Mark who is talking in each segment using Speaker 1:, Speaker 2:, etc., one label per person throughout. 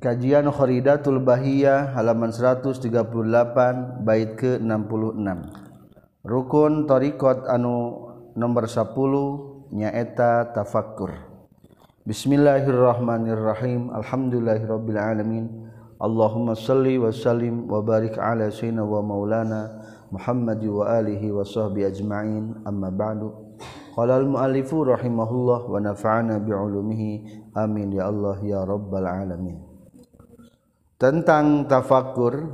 Speaker 1: Kajian Khoridatul Bahiyah halaman 138 bait ke-66 Rukun Torikot anu nomor 10 nyaeta tafakur Bismillahirrahmanirrahim. Alhamdulillahirabbil alamin Allahumma salli wa sallim wa barik ala sayyidina wa maulana Muhammad wa alihi wa sahbihi ajma'in. Amma ba'du. Qala al muallifu rahimahullah wa nafa'ana bi ulumihi amin ya Allah ya rabbal alamin. Tentang tafakur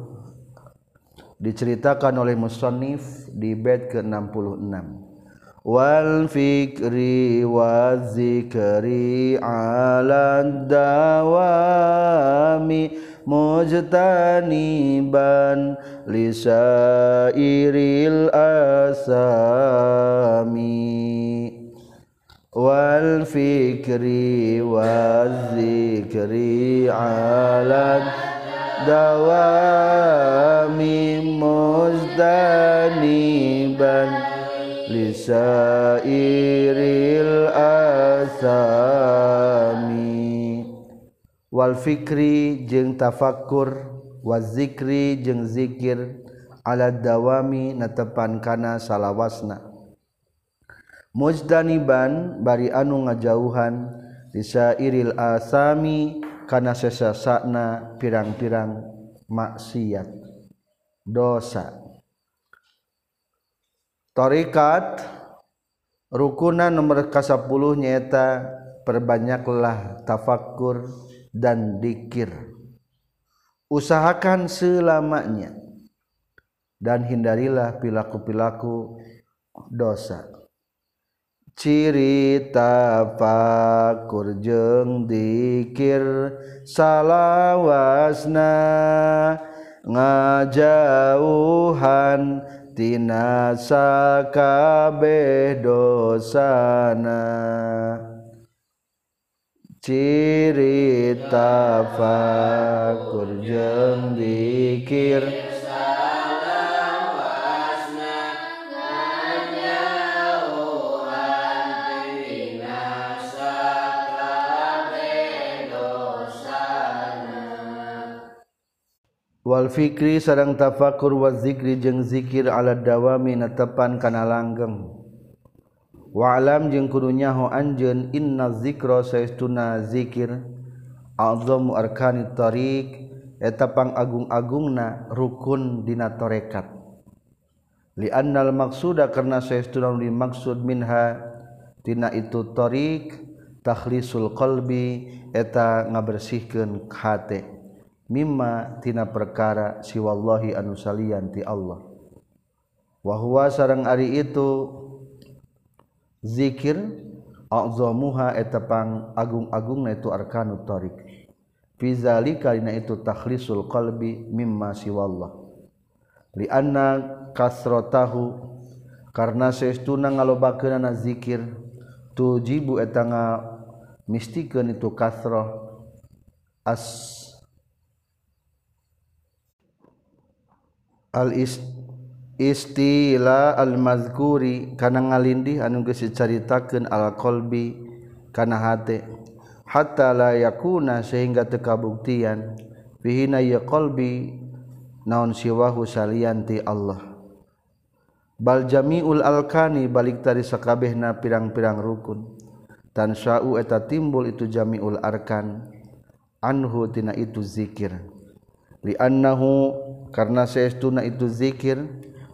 Speaker 1: diceritakan oleh musannif di bait ke-66. Wal fikri wa zikri ala dawami mujtaniban lisairil asami. Wal fikri wa zikri ala dawami muzdaniban lisairil asami. Wal fikri jeung tafakkur wa zikri jeung zikir ala dawami natepan kana salawasna. Muzdaniban bari anu ngajauhan lisairil asami karena sesasakna pirang-pirang maksiat dosa. Torikat rukunan nomor ke-10 nyata perbanyaklah tafakkur dan dikir. Usahakan selamanya dan hindarilah pilaku-pilaku dosa cirita fakur jeung dikir salawasna ngajauhan tina sakabeh dosana. Cirita fakur jeung dikir Wal fikri sarang tafakur wa zikri jeung zikir ala dawami netepan kana langgeng. Wa alam jeung kudu nyaho anjeun inna zikra saestuna zikir azamu arkani tariq eta pangagung-agungna rukun dina tarekat. Li annal maqsuda karna saestuna dimaksud minha tina itu tariq takhlisul qalbi eta ngabersihkeun hate. mimma tina perkara siwallahi anu salian ti Allah. Wa huwa sareng ari itu zikir azamuha etapang agung-agungna itu arkanut tariq fi zalika dina itu takhlisul qalbi mimma siwallah. Li anna kasrotahu karena seestuna ngalobakeunana zikir tujibu eta nga mistikeun itu kasrah as al is istila al-mazkuri kana ngalindih anu geus dicaritakeun al-qalbi kana hate. Hatta la yakuna sehingga teu kabuktian fihina ya qalbi naon siwahu salianti Allah. Bal jamiul alkani balik tari sakabehna pirang-pirang rukun. Tan sya'u eta timbul itu jamiul arkan anhu tina itu zikir. Li annahu karena seestuna itu dzikir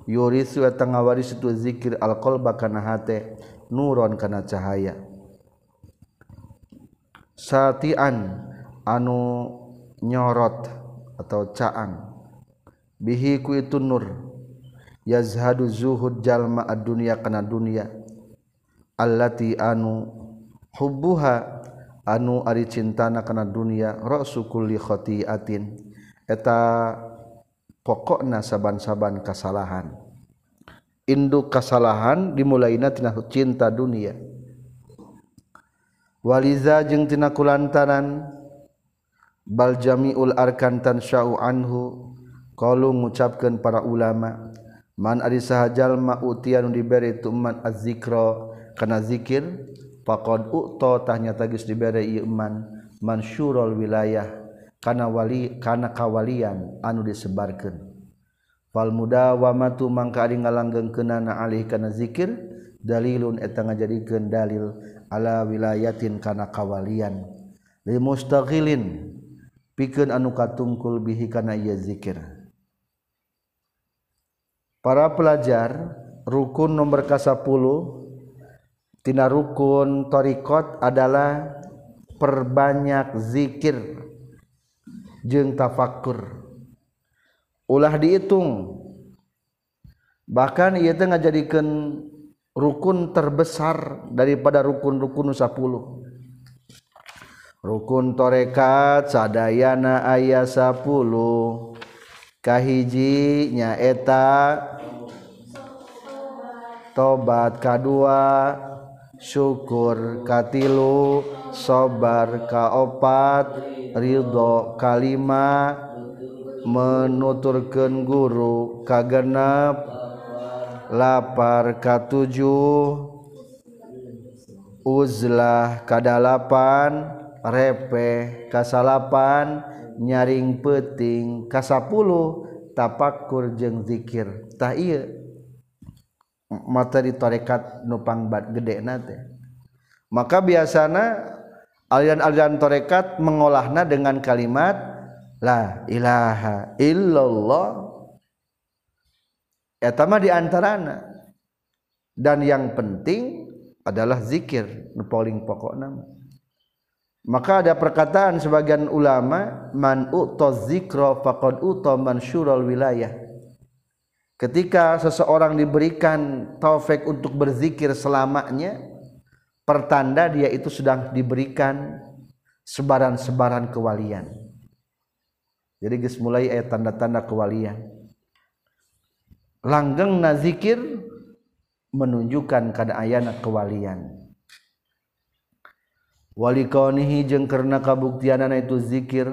Speaker 1: yurisu eta ngawaris itu dzikir alqalba kana hate nuron kana cahaya. Satian anu nyorot atau caang bihi ku itu nur. Yazhadu zuhud jalma ad-dunya kana dunya allati anu hubbuha anu ari cintana kana dunya rasu kulli khati'atin. Eta pokokna saaban-saban kasalahan. Induk kasalahan dimulaina tina cinta dunia. Waliza jeung tina kulantaran baljamiul arkan sya'u anhu qalu ngucapkeun para ulama man ari sahajal ma utian diberi tuman azzikra kana zikir faqad uta tah nyata geus diberi ieu man mansyurul wilayah. kana wali kana kawalian anu disebarkeun. Fal mudawamatu mangka ari ngalanggengkeunana alih kana zikir dalilun eta ngajadikeun dalil ala wilayatin kana kawalian. Li mustaghilin pikeun anu katungkul bihi kana ieu zikir. Para pelajar rukun nomor ka-10 tina rukun torikot adalah perbanyak zikir. jeung tafakur. Ulah dihitung bahkan ia teh ngajadikeun rukun terbesar daripada rukun-rukun sapuluh rukun torekat sadayana ayah sapuluh. Kahiji nyaeta tobat kadua syukur katilu sobar kaopat Ridho kalima menuturkan guru kagenap lapar katujuh uzlah kadalapan repe kasalapan nyaring peting kasapuluh tapakkur jeng zikir. Tak iya materi torekat nupang bad gede maka biasanya alian-alian torekat mengolahna dengan kalimat la ilaha illallah. Etama diantarana. Dan yang penting adalah zikir paling pokok nama maka ada perkataan sebagian ulama man uto zikro faqad uto mansyurul wilayah Ketika seseorang diberikan taufik untuk berzikir selamanya, pertanda dia itu sedang diberikan sebaran-sebaran kewalian. Jadi geus mulai ayat tanda-tanda kewalian. Langgeng na zikir menunjukkan kada ayana kewalian. Wali kaunihi karena kabuktianana itu zikir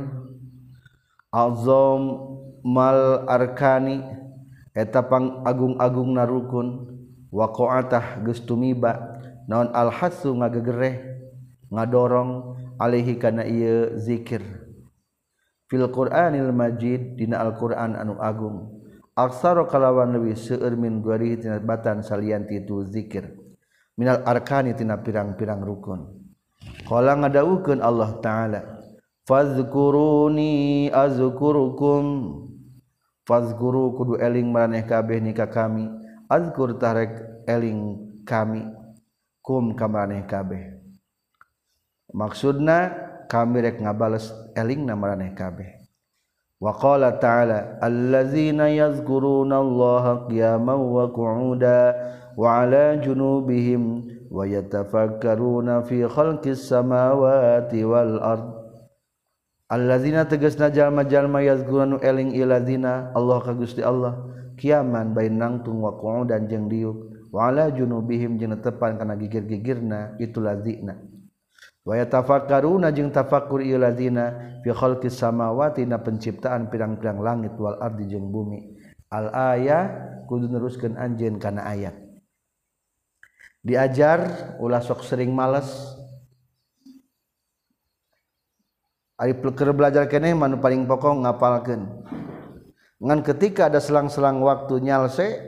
Speaker 1: azam mal arkani etapang Agung-agung narukun. Wakoatah gestumiba naon alhasu ngagegereh ngadorong alaihi kana ieu zikir. Fil Quranil Majid dina Alquran anu Agung. Aksara kalawan leuwih seueur min guari tina batan salianti itu zikir. Minal arkani tina pirang-pirang rukun. Qala ngadawukeun Allah taala fazkuruni azkurukum. fazguru kudu eling maraneh kabeh nika kami. Azkur tarek eling kami. Kum ka maraneh kabeh. Maksudna kami rek ngabales eling na maraneh kabeh. Wa qala ta'ala allazina yazkuruna allaha qiyaman wa qu'uda wa ala junubihim wa yatafakkaruna fi khalqis samawati wal ardh allazina tegasna jalma-jalma yazkurunu eling ilazina Allah ka Gusti Allah. Kiaman bain nangtung wa dan jeung diuk wa ala junubihim jeung tepan kana gigir-gigirna. Itu lazina wa yatafakkaruna jeung tafakkur ieu fi khalqis samawati na penciptaan pirang-pirang langit wal ardi jeung bumi. Al aya kudu neruskeun anjeun kana ayat. Diajar ulah sok sering males. Males pelker belajar kene manu paling pokok ngapalkan dengan ketika ada selang-selang waktu nyalse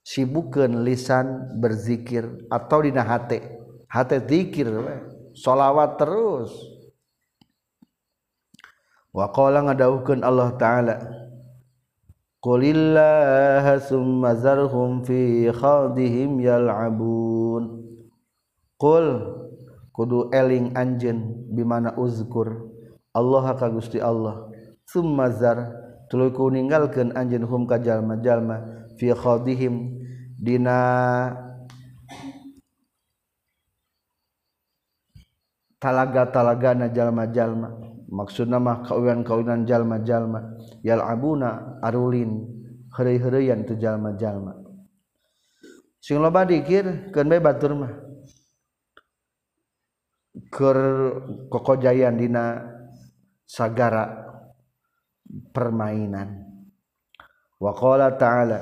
Speaker 1: sibukan lisan berzikir atau dina hate. Hate zikir solawat terus. Wa qala ngadaukeun Allah taala Qulillaha summa zarhum fi khadihim yal'abun. Qul kudu eling anjeun bimana uzkur Allah ka Gusti Allah. Summazar tuluy ku ninggalkeun anjeun hum ka jalma-jalma fi khadihim dina. Talaga-talagana jalma-jalma. Maksudna mah kawinan-kawinan jalma-jalma. Yal abuna arulin heureuy-heureuyan tu jalma-jalma. Sing loba dikir keun bae batur mah. Keur kokojayan dina sagara permainan. Wa qala ta'ala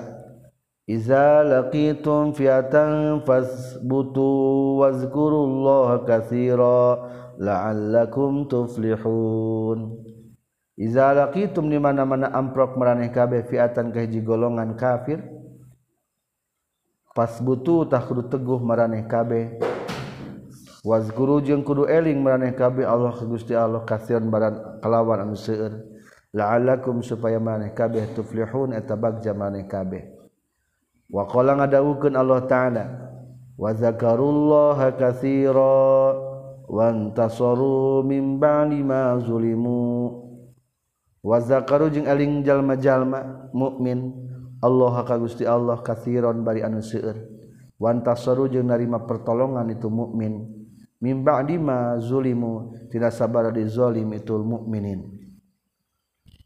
Speaker 1: iza laqitum fiatan fasbutu wazkurullaha katsira la'allakum tuflihun. Izalaqitum di mana-mana amprok meraneh kabeh fiatan kahiji golongan kafir. Tak kudu teguh meraneh kabeh waguru jeung kudu eling meraneh kabe Allah Gusti Allah kasihan badan kelawan anu seueur. La'allakum supaya maneh kabeh tuflihun eta bagja maneh kabeh. Wa qala ngadawukeun Allah taala wa zakarullaha katsira wa antasaru min ba'di ma zulimu. Wa zakaru jeung eling jalma-jalma mukmin Allah ka Gusti Allah katsiran bari anu seueur. Wa antasaru jeung narima pertolongan itu mukmin. min ba'di ma zulimu tidak sabar dizolim itul mukminin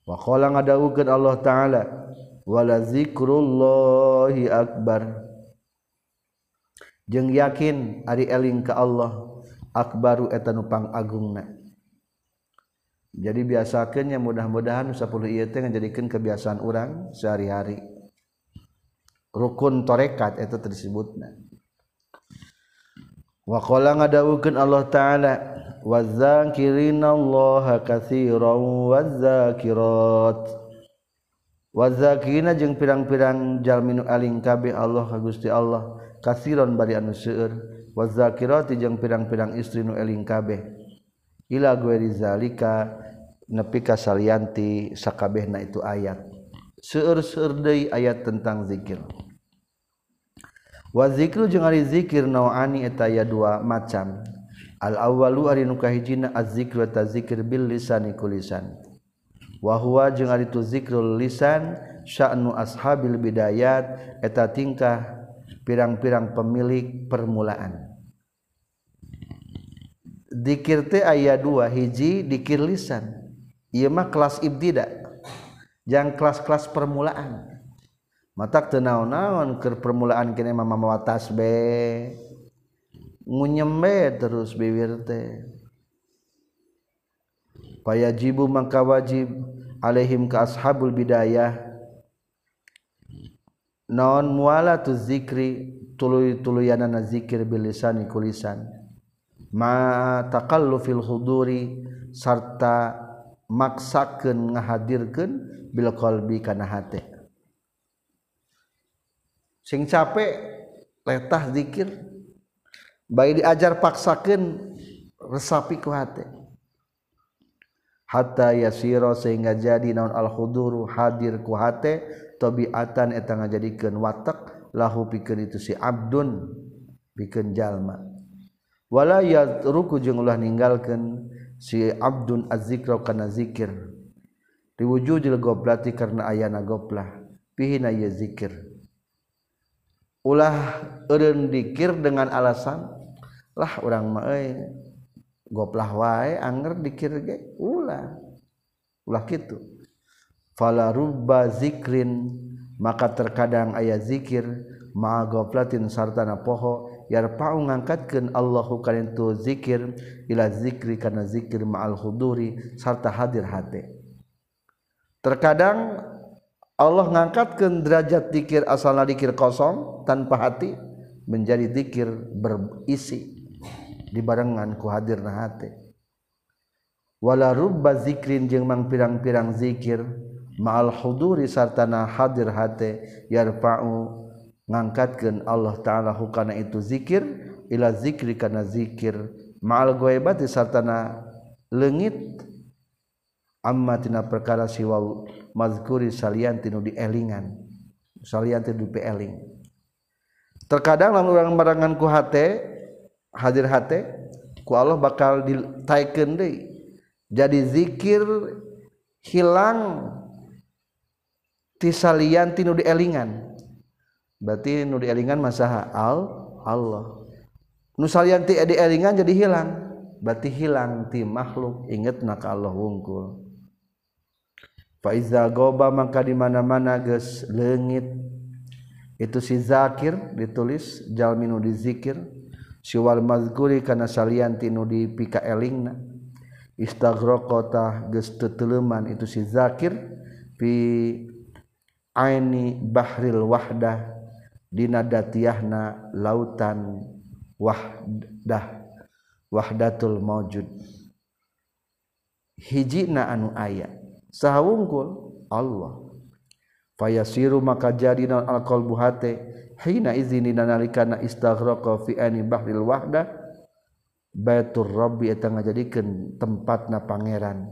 Speaker 1: wa qala ngadawukeun Allah taala wala zikrullahi akbar. Jeung yakin ari eling ka Allah akbaru eta nupang agungna jadi biasakannya mudah-mudahan 10 ieu teh ngajadikeun kebiasaan orang sehari-hari. Rukun torekat eta disebutna. Wakola ngadawukeun Allah Ta'ala wazakirinallaha katsiran wazakirat wazakirina jeung pirang-pirang jalminu aling kabeh Allah ka Gusti Allah kasiron bari anu seueur. Wazzakirati jeung pirang-pirang istri nu eling kabeh. Ila gueri zalika nepi ka salianti sakabehna itu ayat. Seueur-seueur deui ayat tentang zikir. wazikru jeung ari zikir nauani eta aya dua macam. Al awwalu ari nu kahijina azzikru ta zikir bil lisani kulisan wa huwa jeung ari tu zikrul lisan sya'nu ashabil bidayat eta tingkah pirang-pirang pemilik permulaan. Dikir teh aya dua hiji dikir lisan. Ieu mah kelas ibtida' jang kelas-kelas permulaan. mata tenaon-naon ke permulaan kini mama mawa tasbe ngunyembe terus biwir teh. Fayajibu maka wajib alaihim ka ashabul bidayah. Non muala tu zikri tuluy-tuluyanana zikir bilisani kulisan. Ma taqallu fil huduri sarta maksakeun ngahadirkeun bil qalbi kana hate sing capek letah zikir. Baik diajar paksakan resapi ku hati hatta yasiro sehingga jadi naon al khuduru hadir ku hati tabiatan eta ngajadikeun watak lahu pikeun itu si abdun pikeun jalma. Wala yatruku jeung ulah ninggalkeun si abdun azzikra kana zikir. Diwujudil goblati karena ayana goplah pihina ye zikir. ulah eureun dikir dengan alasan lah orang mah euy goplah wae anger dikir ge. Ulah ulah kitu. Fala rubba zikrin maka terkadang aya zikir ma goplatin sartana poho yarfa'u ngangkatkeun Allahu kana tu zikir ila zikri kana zikir ma'al huduri sarta hadir hate. Terkadang Allah ngangkatkan derajat dikir asalnya dikir kosong tanpa hati menjadi dikir berisi dibarengan ku hadir na hati. Wala rubba zikrin jeung mang pirang-pirang zikir ma'al huduri sartana hadir hati yarfa'u ngangkatkeun Allah taala hukana itu zikir ila zikri kana zikir. Ma'al ghaibati sartana leungit amma tina perkara siwa mazkuri salian tinu dielingan. Salian tinu dieling terkadang lamun urang marangan ku hate hadir hate ku Allah bakal ditaikeun deui. Jadi zikir hilang ti salian tinu dielingan. Berarti nu dielingan masaha al Allah. Nu salian ti dielingan jadi hilang. Berarti hilang ti makhluk. Inget nak Allah wungkul. Faiza goba maka di mana-mana geus leungit. Itu si zakir ditulis jalminu dizikir siwal mazkuri kana salian tinu di pika elingna. Istagraqata geus teteleman itu si zakir pi aini bahril wahdah dina datiahna lautan wahdah wahdatul mawjud hijina anu ayat saha wungkul Allah. Fayasiru maka jadi non alqalbu hate hina izini nalikana istaghraqa fi ani bahril wahda baitur rabbi eta ngajadikeun tempatna pangeran.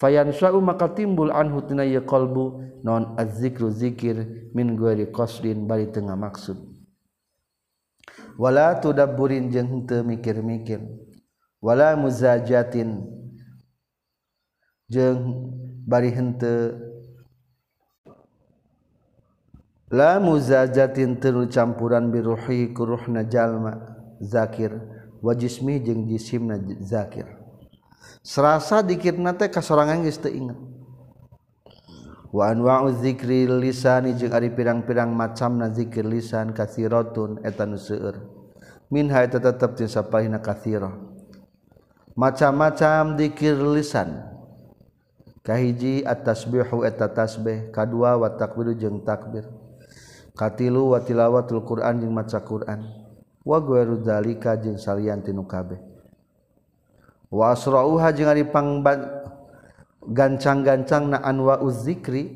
Speaker 1: Fayansha'u maka timbul anhu tina ye qalbu non azzikru zikir min ghairi qasdin bari tengah maksud. Wala tudabburin jeung henteu mikir-mikir. Wala muzajatin jeung bari hente la muzajatin teu campuran biruhi ruhna jalma zakir wajismi jeung jisimna zakir. Serasa dikirna teh kasorangan geus teu inget wa anwa'u dzikri lisani jeung ari pirang-pirang macamna zikir lisan katsiratun eta nu seueur. Minha eta tetep jeung sapahina kathira macam-macam dzikir lisan. kahiji atasbihu eta tasbih kadua wa takbiru jeung takbir. Katilu wa tilawatul Qur'an jeung maca Qur'an. Wa ghairu dzalika jeung salian tinu kabeh. Wa asra'uha jeung ari gancang-gancang na anwa uzzikri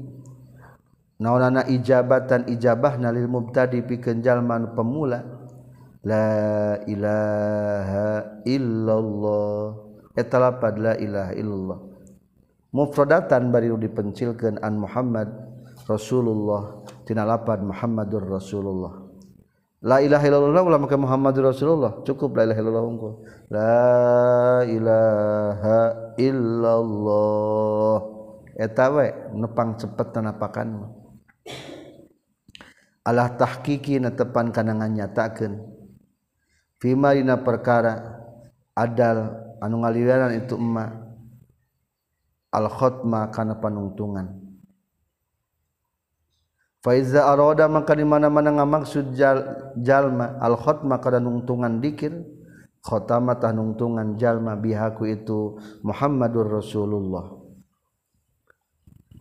Speaker 1: naonana ijabatan ijabah nalil mubtadi pikeun jalma nu pemula. La ilaha illallah. Eta lapad la ilaha illallah. mufradatan bari dipencilkeun an Muhammad Rasulullah tina lapan Muhammadur Rasulullah. La ilaha illallah ulah maka Muhammadur Rasulullah. Cukup la ilaha illallah unggul La ilaha illallah. Eta we nepang cepet tanapakan. Allah tahqiqi netepan kanangan nyatakeun. Fima dina perkara adal anu ngaliwiran itu emak. Al khotma kana panungtungan Faiza aroda maka di mana-mana ngamaksud jal, jalma. Al khotma kada nungtungan dikir. Khotama tah nungtungan jalma bihaku itu Muhammadur Rasulullah.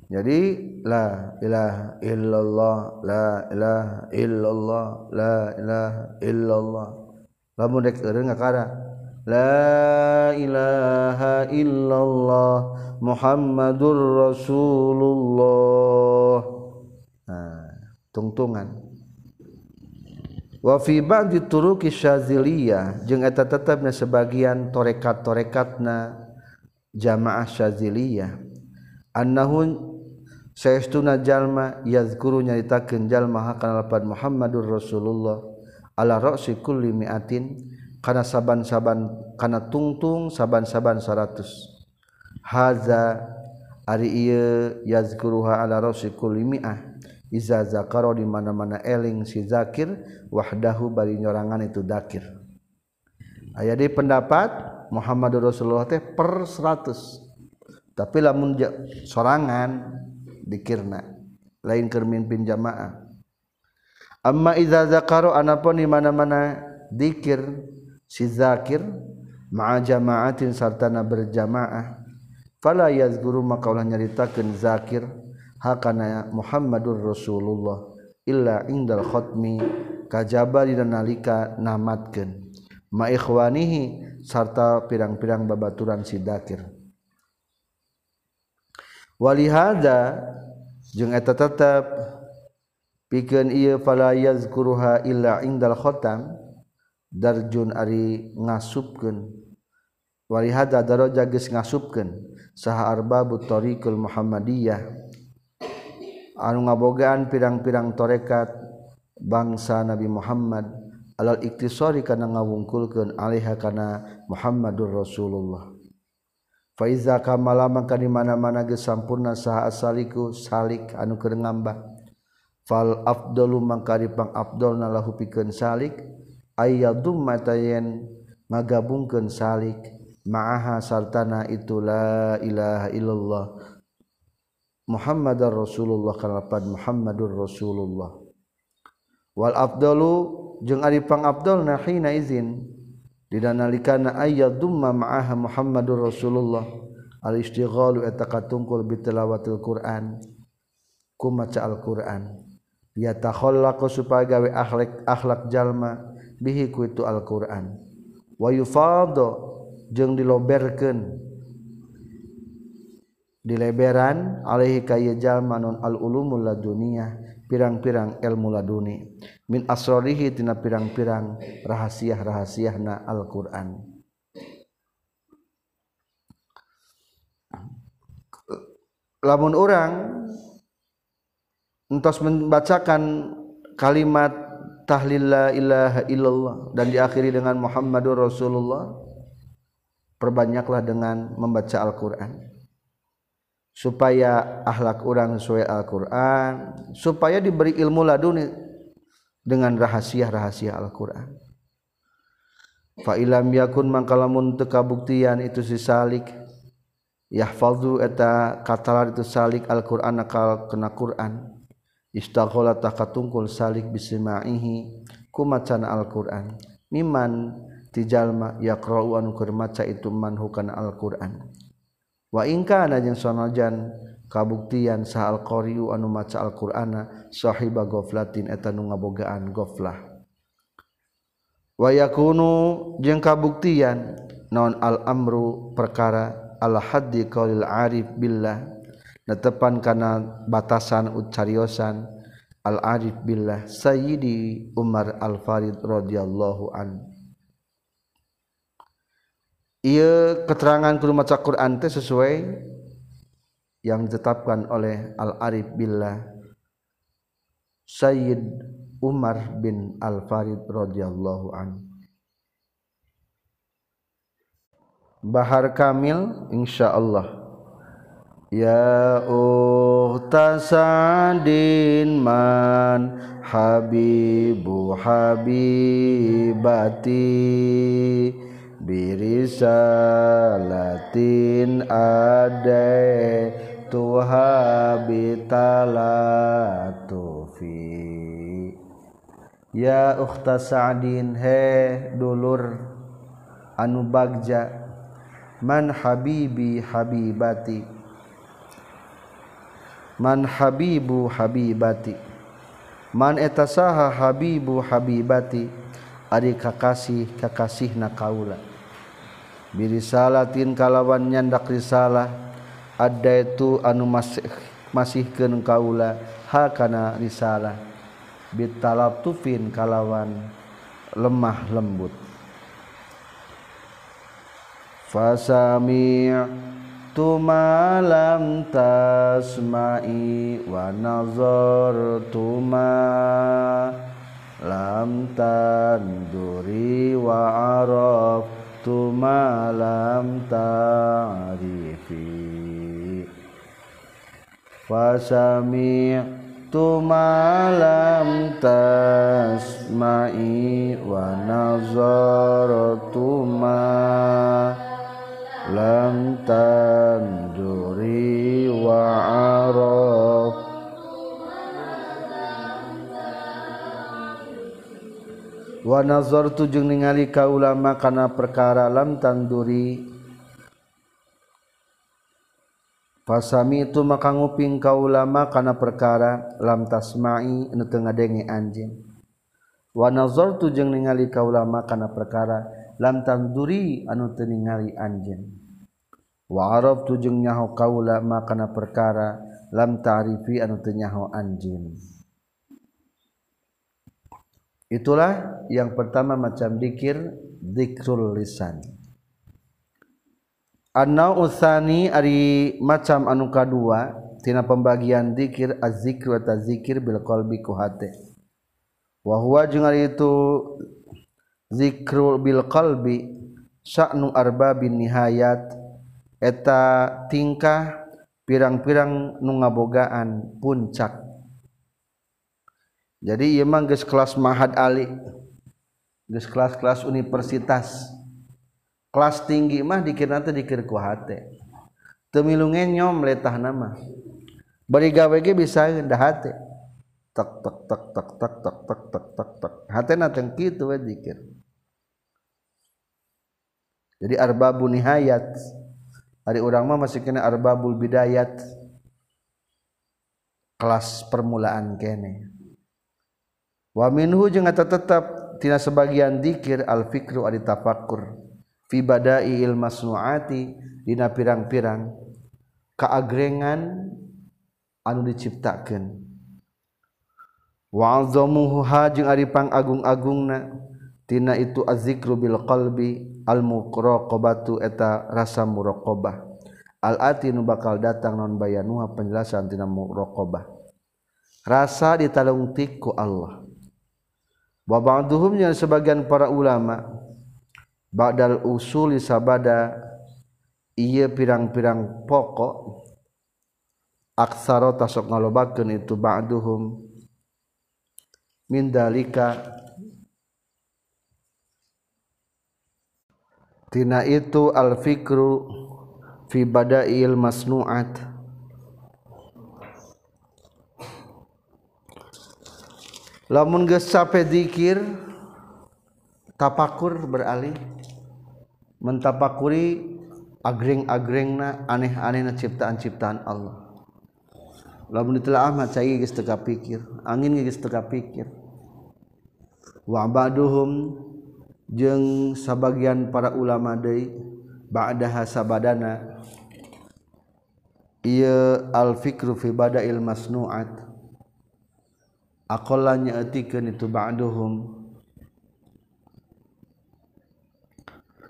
Speaker 1: Jadi la ilaha illallah la ilaha illallah la ilaha illallah. Lamun dek eureung ngakara la ilaha illallah Muhammadur Rasulullah. Tungtungan. Wafi ba'di turuki syaziliyah jeung eta tetepna sebagian torekat-torekatna jamaah syaziliyah. Annahu saestuna jalma yazkuru nyaritakeun jalma hakana Muhammadur Rasulullah ala ra'si kulli mi'atin kana saban-saban kana tungtung saban-saban 100 haza ari ieu yazkuruha ala ra'si kulli mi'ah Iza zakaro di mana-mana eling si zakir wahdahu bari nyorangan itu dakir. Aya di pendapat Muhammad Rasulullah teh per 100. Tapi lamun sorangan dikirna lain keur mimpin jamaah. Amma iza zakaro anapun di mana-mana dikir si zakir ma'a jama'atin sartana berjamaah fala yazguru maka ulah nyaritakeun zakir hakana Muhammadur Rasulullah illa indal khotmi kajaba dina nalika namatkeun ma ikhwanihi sarta pirang-pirang babaturan si dakir walihada jeung eta tetep pikeun ieu fala yazkuruha illa indal khotam darjun ari ngasupkeun. Wali hada daraja geus ngasupkeun. Saha arbabu tariqul muhammadiyah. Anu ngabogaan pirang-pirang torekat bangsa Nabi Muhammad. Alal iktisari kana ngawungkulkeun alaiha kana Muhammadur Rasulullah. Fa iza kamalaman kana di mana-mana geus sampurna saha asaliku salik anu keur ngambah. Fal afdalu mangkaripang afdalna lahu pikeun salik. Ayyadum matayen ngagabungkeun salik. Ma'aha sartana itu la ilaha illallah. Muhammad Rasulullah kalapan Muhammadur Rasulullah. Wal afdalu jeung ari pang afdal na hina izin didanalikana ayat dumma ma'aha Muhammadur Rasulullah. Al istighalu eta katungkul bi tilawatil Quran. Ku maca Al-Qur'an. Ya takhallaqu supaya gawe akhlak akhlak jalma bihi ku itu Al-Qur'an. Wa yufadu jeung diloberkeun. Di leberan alaihi kayjal manun al-ulumul dunia pirang-pirang ilmu laduni. Min asrorihi tina pirang-pirang rahasia-rahasiana Al-Qur'an. Lamun orang entos membacakan kalimat tahlil la ilaha illallah dan diakhiri dengan Muhammadur Rasulullah perbanyaklah dengan membaca Al-Qur'an. Supaya akhlak orang sesuai Al-Qur'an supaya diberi ilmu laduni dengan rahasia-rahasia Al-Qur'an. Fa ilam yakun mangkalamun teu itu si salik yahfazu eta katalar itu salik Al-Qur'an akal kena Qur'an istaghola takatungkul salik bismaihi ku macan Al-Qur'an. Miman tijalma yaqra'u anu keur maca itu man hukana Al-Qur'an. Wa in kana jeung sanajan kabuktian sa al-qari'u anu maca Al-Qur'ana sahiba ghaflatin eta nu ngabogaan ghaflah. Wa yakunu jeung kabuktian naon al-amru perkara al haddi qaulil arif billah tepan karena batasan ucariyosan al-arif billah Sayyidi Umar Al-Farid radhiyallahu an. Ia keterangan kudu maca Quran teh sesuai yang ditetapkan oleh Al-Arif billah Sayyid Umar bin Al-Farid radhiyallahu an. Bahar Kamil insyaallah Ya uhtasadin man habibu habibati birisalatin ade tuhabitalatufi Ya uhtasadin he dulur anu bagja man habibi habibati man Habibu Habibati. Man eta saha Habibu Habibati ari kakasih kakasih na kaula birisalatin kalawan nyandak risalah ada itu anu masih masihkeun kaula hakana risalah risalah bitalattufin kalawan lemah lembut. Fasami' malam tasmai wa nazartuma lam tanduri wa araftu lam ta'rifi. Fasami'tu ma lam tasma'i wa nazartu ma lam tanduri wa araf wa nazartu jeung ningali ka ulama kana perkara lam tanduri Pasami itu maka nguping ka ulama kana perkara lam tasma'i anu teu ngadenge anjeun. Wa nazartu jeung ningali ka ulama kana perkara lam tanduri anu teu ningali anjeun. wa Arab tujung nyaho kaula makana perkara lam ta'rifi anu teu nyaho anjeun. Itulah yang pertama macam dikir dikrul lisan. Anau usani ari macam anu kadua tina pembagian dikir az-zikr wa tazikir bil qalbi ku hate wa huwa jeung ari itu zikrul Bil qalbi sya'nu arbabin nihayat. Eta tingkah pirang-pirang nu ngabogaan puncak. Jadi emang geus kelas mahad ali geus kelas-kelas universitas. Kelas tinggi mah dikir nanti dikir ku hate. Teu milu nyom letah nama bari gawe ge bisa ndah hate. Tak tak tak tak tak tak tak tak tak tak hatena teh kitu we dikir. jadi arbabun nihayat. Hari orang mah masih kena arbabul bidayat. Kelas permulaan kene. Wa minhu jeung eta tetep tina sebagian dikir al fikru ari tafakkur fi badai il masnuati dina pirang-pirang kaagrengan anu diciptakeun. Wa'azamuhu ha jeung ari pangagung-agungna tina itu azzikru bil qalbi almuqraqobatu eta rasa muraqobah al-ati nu bakal datang non bayanuha penjelasan tina muraqobah rasa ditalungtik ku Allah. Wa ba'duhum yang sebagian para ulama ba'dal usuli sabada ieu pirang-pirang pokok aksara tasok ngalobakeun itu ba'duhum. Min dalika tina itu al fikru fi bada'il masnu'at. Lamun geus sampai zikir tapakur beralih. Mentapakuri agreng-agrengna aneh-anehna ciptaan-ciptaan Allah. Lamun ditelah Ahmad cai geus teu pikir angin geus teu pikir. Wa ba'duhum jeng sabagian para ulama deui ba'daha sabadana ieu al fikru fi bada'il masnu'at. Aqalla nyaetikeun itu ba'duhum.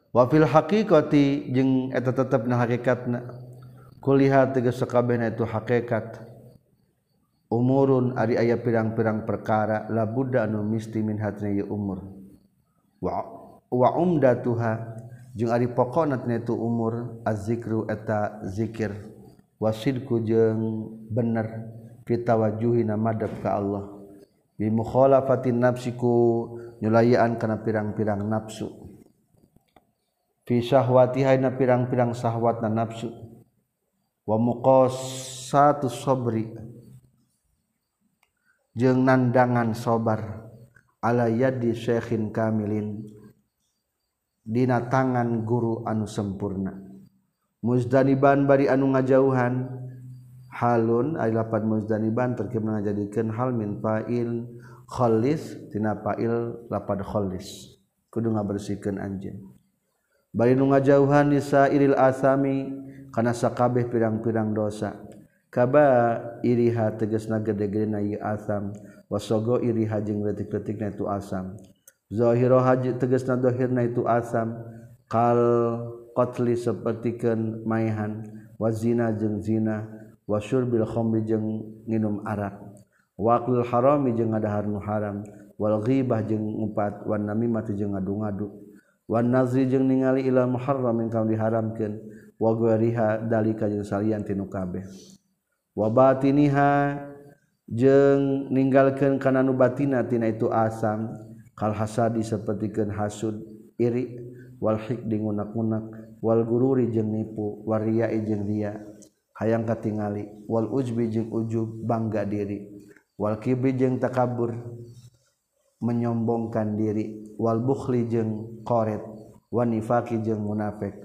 Speaker 1: Wa fil haqiqati jeung eta tetepna hakikatna kulihat tegas sakabehna itu hakikat. Umurun ari aya pirang-pirang perkara la budda anu misti min hatna umur. waumda Tuha jeung ari pokonatnya itu umur azzikru eta dzikir wasidku jeung bener kita wajuhi namadab ka Allah. Bimukhalafatin nafsiku nyulayaan kana pirang-pirang nafsu. Fi syahwatiha na pirang-pirang syahwat na nafsu. Wa muqassatu sabri jeung nandangan sobar. ala yadi syekhin kamilin. Dina tangan guru anu sempurna. Muzdaniban bari anu ngajauhan. Halun ay lapan muzdaniban terkim ngajadikeun hal min fa'il khalis tina fa'il lapad khalis. Kudu ngabersihkeun anjeun. Bari nu ngajauhan lisairil asami kana sakabeh pirang-pirang dosa. kaba iriha teges na gede-gede na asam. Wasogo iriha jeung letik-letik na itu asam. Zahiro haji teges na dohir na itu asam. Kal qatli sapertikeun maihan. Wazina jeung zina. Wasyur bil khomri jeung nginum arak. Waqlul harami jeung ngadahar nu haram. Wal ghibah jeung ngupat. Wan namimah jeung ngadu-ngadu. Wan nazri jeung ningali ila muharram ingkang diharamkeun. Wa ghairiha dalika jeung salian tinu kabeh. wabatiniha jeng ninggalkan karena nubatina tina itu asam kal hasadi sepertikan hasud iri wal hikdi ngunak-ngunak wal gururi jeng nipu wariyai jeng ria hayang katingali wal ujbi jeng ujub bangga diri wal kibri jeng takabur menyombongkan diri wal bukhli jeng koret wa nifaqi jeung munafik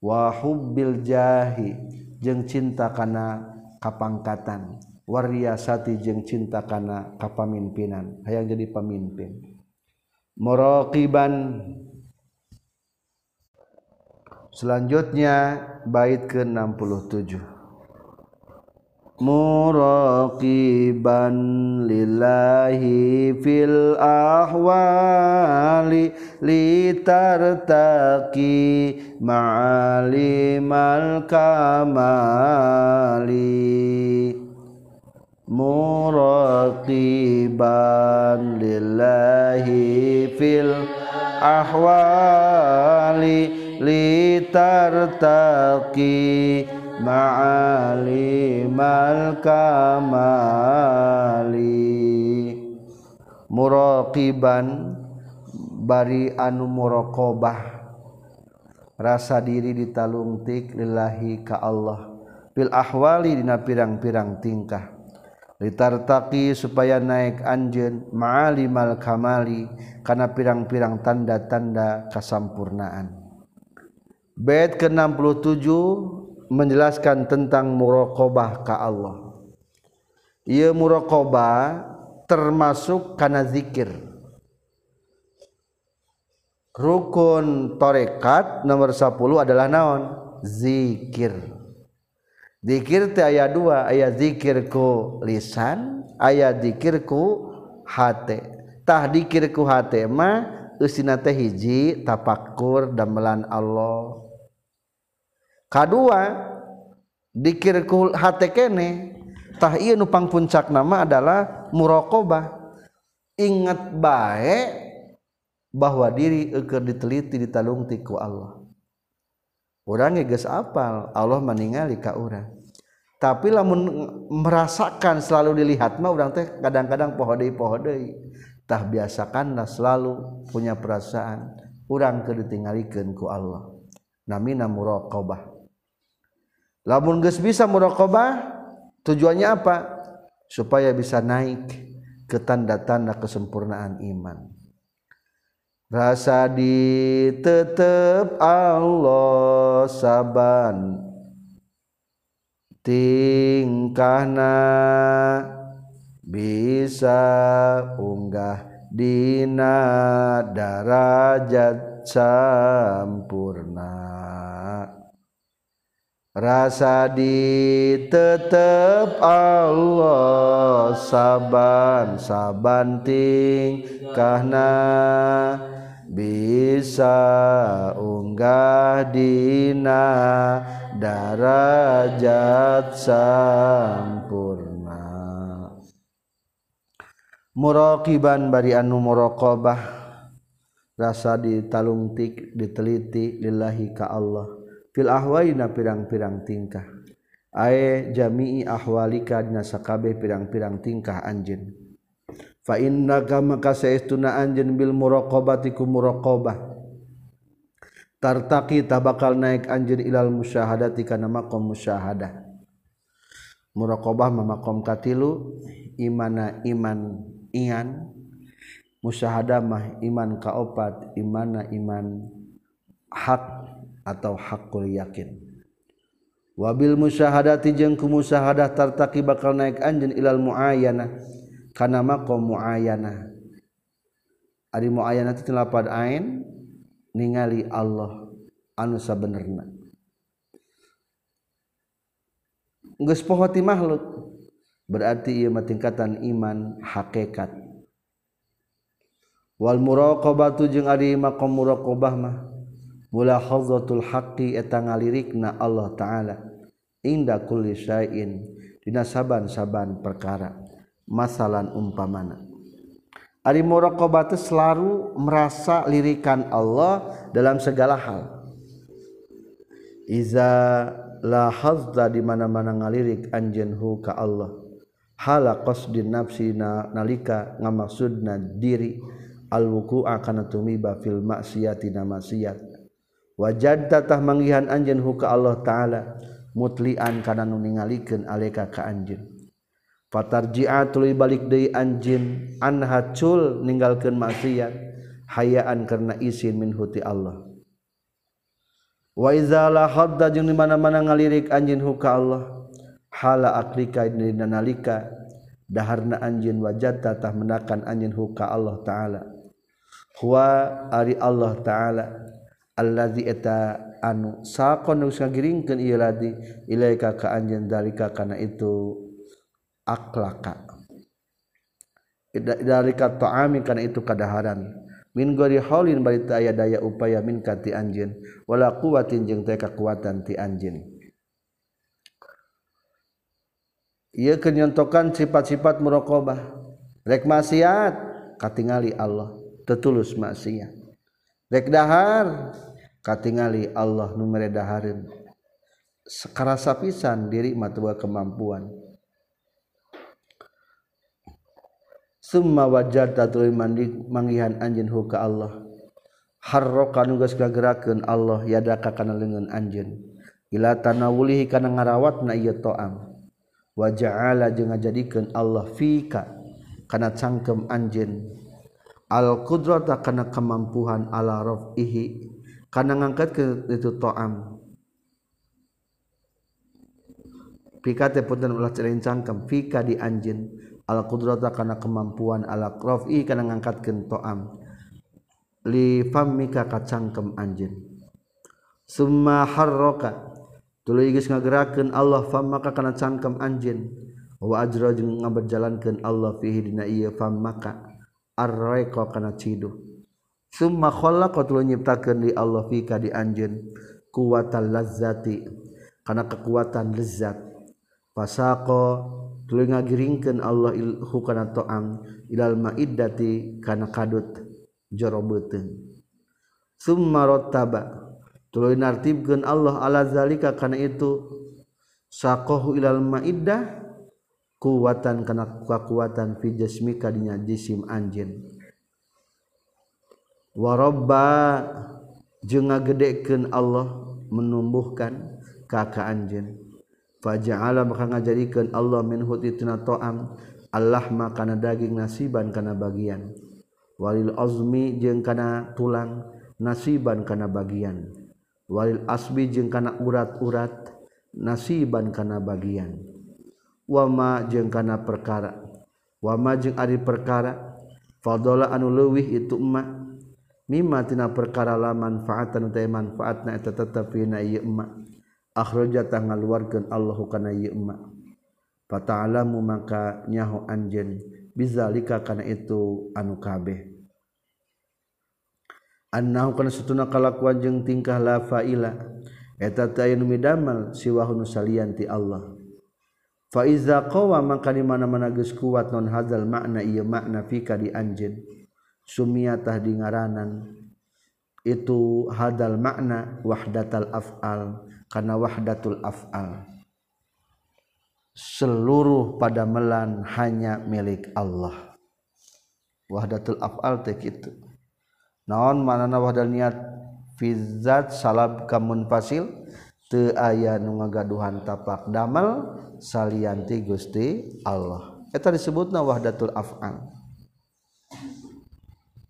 Speaker 1: wa hubbil jahi jeng cinta kana kapangkatan. Wariyasati jeung cinta kana kapamimpinan hayang jadi pemimpin. Muraqiban selanjutnya bait ke-67. Muraqiban lillahi fil ahwali litartaqi ma'alimal kamali. Muraqiban lillahi fil ahwali litartaqi ma'alimal kamali. Muraqiban bari anu muraqabah. Rasa diri ditalungtik lillahi ka Allah. Bil ahwali dina pirang-pirang tingkah. Litartaqi supaya naik anjeun ma'alimal kamali kana pirang-pirang tanda-tanda kasampurnaan. Bait ke-67 menjelaskan tentang muraqabah ka Allah. Ieu muraqabah termasuk kana zikir. Rukun torekat nomor 10 adalah naon? Zikir. Zikir teh aya dua aya zikir ku lisan aya zikir ku hate tah zikir ku hate mah usina teh hiji tapakur damelan Allah. kedua dikirku hati kene tah iya nupang puncak nama adalah murokobah ingat baik bahwa diri eker diteliti ditalung tiku Allah. Orang geus apal Allah meninggali ka orang tapi lamun merasakan selalu dilihat mah orang teh kadang-kadang pohodei pohodei tah biasakanlah selalu punya perasaan. Orang ke ditinggalikan ku Allah. Namina murokobah lamun geus bisa muraqabah tujuannya apa? Supaya bisa naik ke tanda-tanda kesempurnaan iman. Rasa ditetep Allah saban. Tingkahna bisa unggah dina darajat sampurna rasa ditetep Allah saban sabanting karena bisa unggah dina darajat sampurna. Muraqiban bari anu muraqabah. Rasa ditalungtik diteliti lillahi ka Allah. fil ahwaina pirang-pirang tingkah. Ae jami'i ahwalika dina sakabeh pirang-pirang tingkah anjeun. Fa innaka maka saestuna anjeun bil muraqabati ku muraqabah. Tartaqi tabakal naik anjeun ilal musyahadati kana maqam musyahadah. Muraqabah maqam katilu imana iman ian musyahadamah iman kaopat imana iman hak. atau hakul yakin. Wabil musyahadati jeung ku musyahadah tartaqi bakal naik anjeun ilal muayana kana maqam muayana ari muayana teh lapad ain ningali Allah anu sabenerna. Geus poho ti makhluk berarti ieu mah tingkatan iman hakikat wal muraqabatu jeung ari maqam muraqabah mah mulahadzatul haqqi eta ngalirikna Allah taala inda kulli syai'in dina saban-saban perkara masalan umpamana Ari muraqabah selalu merasa lirikan Allah dalam segala hal. Iza la hazda di mana-mana ngalirik anjeun hu ka Allah. Hala qasdin nafsi na nalika ngamaksudna diri al wuku'a kana tumiba fil maksiati na maksiat. wajad tatah manggihan anjen huka Allah ta'ala mutlian kana nu ningalikeun aleka ka anjeun. Fatarji'a tuluy balik deui anjeun anha cul ninggalkeun maksiat hayaan karena isin min huti Allah. Wa iza la hadda jeung di mana-mana ngalirik anjeun huka Allah hala aklika dina nalika daharna anjeun wajad tatah menakan anjeun huka Allah taala. Huwa ari Allah taala. Allazi eta anu sakon geus ngagiringkeun ieu ladi ilaika ka anjeun dalika kana itu akhlaka dalika ta'ami kana itu kadaharan. Min gori haulin bari aya daya upaya min kati anjeun wala quwatin jeung teh kekuatan ti anjeun ieu kenyontokan sifat-sifat muraqabah rek maksiat katingali Allah tetulus maksiat rek dahar katingali Allah nu daharin sekarasa pisan diri matua kemampuan. Summa wajadta tuluy mandi mangihan anjeun huka Allah. Harroka nugas geus gagerakeun Allah yadaka kana leungeun anjeun. Ila tanawulihi kana ngarawatna ieu toam. Wa ja'ala jeung ngajadikeun Allah fika kana cangkem anjeun. al qudrata kana kemampuan ala rafihi kana ngangkat ke itu toam fika teh punten ulah cerincangkeun fika di anjin al qudrata kana kemampuan ala rafi kana ngangkatkeun toam li fam maka kacangkem anjin summa harraka tuluy geus ngagerakeun Allah fammaka kana cangkem anjin wa ajra jeung ngaberjalankeun Allah fihi dina ieu fammaka. arroeko kana cidu summa khalaqat lu nyiptakeun di Allah fika di anjeun. Kuwatal lazzati. Kana kekuatan lezat fasaqo tuluy ngagiringkeun Allah hu kana to'am ilal ma'iddati kana kadut jero beuteung summa rattaba tuluy nartibkeun Allah ala zalika kana itu. Saqahu ilal ma'iddah kuatan karena kekuatan fi jasmika dinya jisim anjeun warabba jeung ngagedekeun Allah menumbuhkan kaka anjeun faja'ala maka ngajadikeun Allah min hutitina ta'am. Allah makana daging nasiban kana bagian. Walil azmi jeung kana tulang nasiban kana bagian. Walil asbi jeung kana urat-urat nasiban kana bagian wama jeung kana perkara. Wama jeung ari perkara. Fadala anu leuwih itu emak. Mimma tina perkara la manfaatan utai manfaatna eta tetep na ieu emak. Akhrajata ngaluarkeun Allahu kana ieu emak. Fata'alamu maka nyaho anjeun. Bizalika kana itu anu kabeh. Karena setuna kalakuan jeng tingkah la faila. Eta midmal siwahun salanti Allah faiza qawa maka di mana-mana geus kuat non hadzal makna ieu makna fika di anjeun. Sumiyatah di ngaranan. Itu hadal makna wahdatal af'al karena wahdatul af'al. Seluruh pada melan hanya milik Allah. Wahdatul af'al teh kitu. Naon manana wadal niat? Fizat salab kamun fasil aya nu ngagaduhan tapak damel salianti Gusti Allah. Eta disebutna wahdatul af'al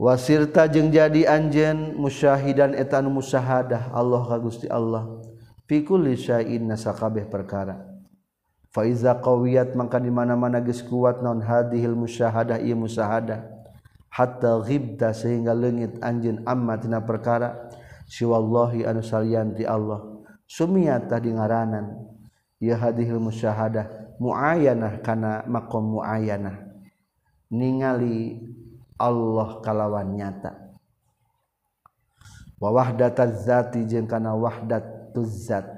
Speaker 1: wasirta jeung jadi anjen musyahidan eta nu musyahadah Allah ka Gusti Allah. Fi kulli syai'in nasakabeh perkara. Fa iza qawiyat mangka di mana-mana geus kuat naon hadhil musyahadah ieu musyahadah. Hatta ghibta sehingga leungit anjeun amma tina perkara. Siwallahi anu salianti Allah. Sumiyatah di ngaranan. Ya hadhil musyahadah. Muayyanah kana maqam muayyanah ningali Allah kalawan nyata. Wa wahdataz zati jeung kana wahdatuz zat.